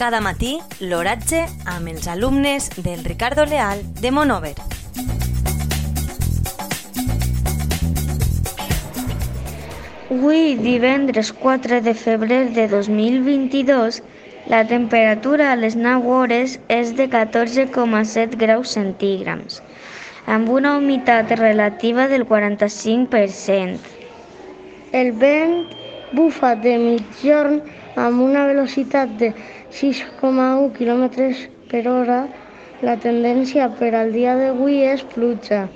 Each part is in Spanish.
Cada matí, l'oratge amb els alumnes del Ricardo Leal de Monover. Avui, divendres 4 de febrer de 2022, la temperatura a les 9 hores és de 14,7 graus centígrams, amb una humitat relativa del 45%. El vent bufa de mitjorn amb una velocitat de 6,1 km per hora. La tendència per al dia d'avui és pluja.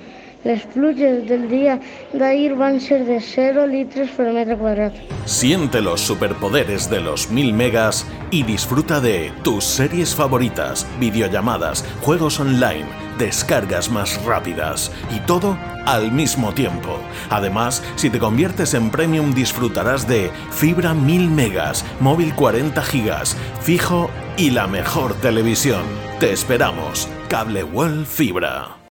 Les pluges del día d'ahir van ser de 0 litros por metro cuadrado. Siente los superpoderes de los 1000 megas y disfruta de tus series favoritas, videollamadas, juegos online, descargas más rápidas y todo al mismo tiempo. Además, si te conviertes en premium disfrutarás de fibra 1000 megas, móvil 40 gigas, fijo y la mejor televisión. Te esperamos. Cable World Fibra.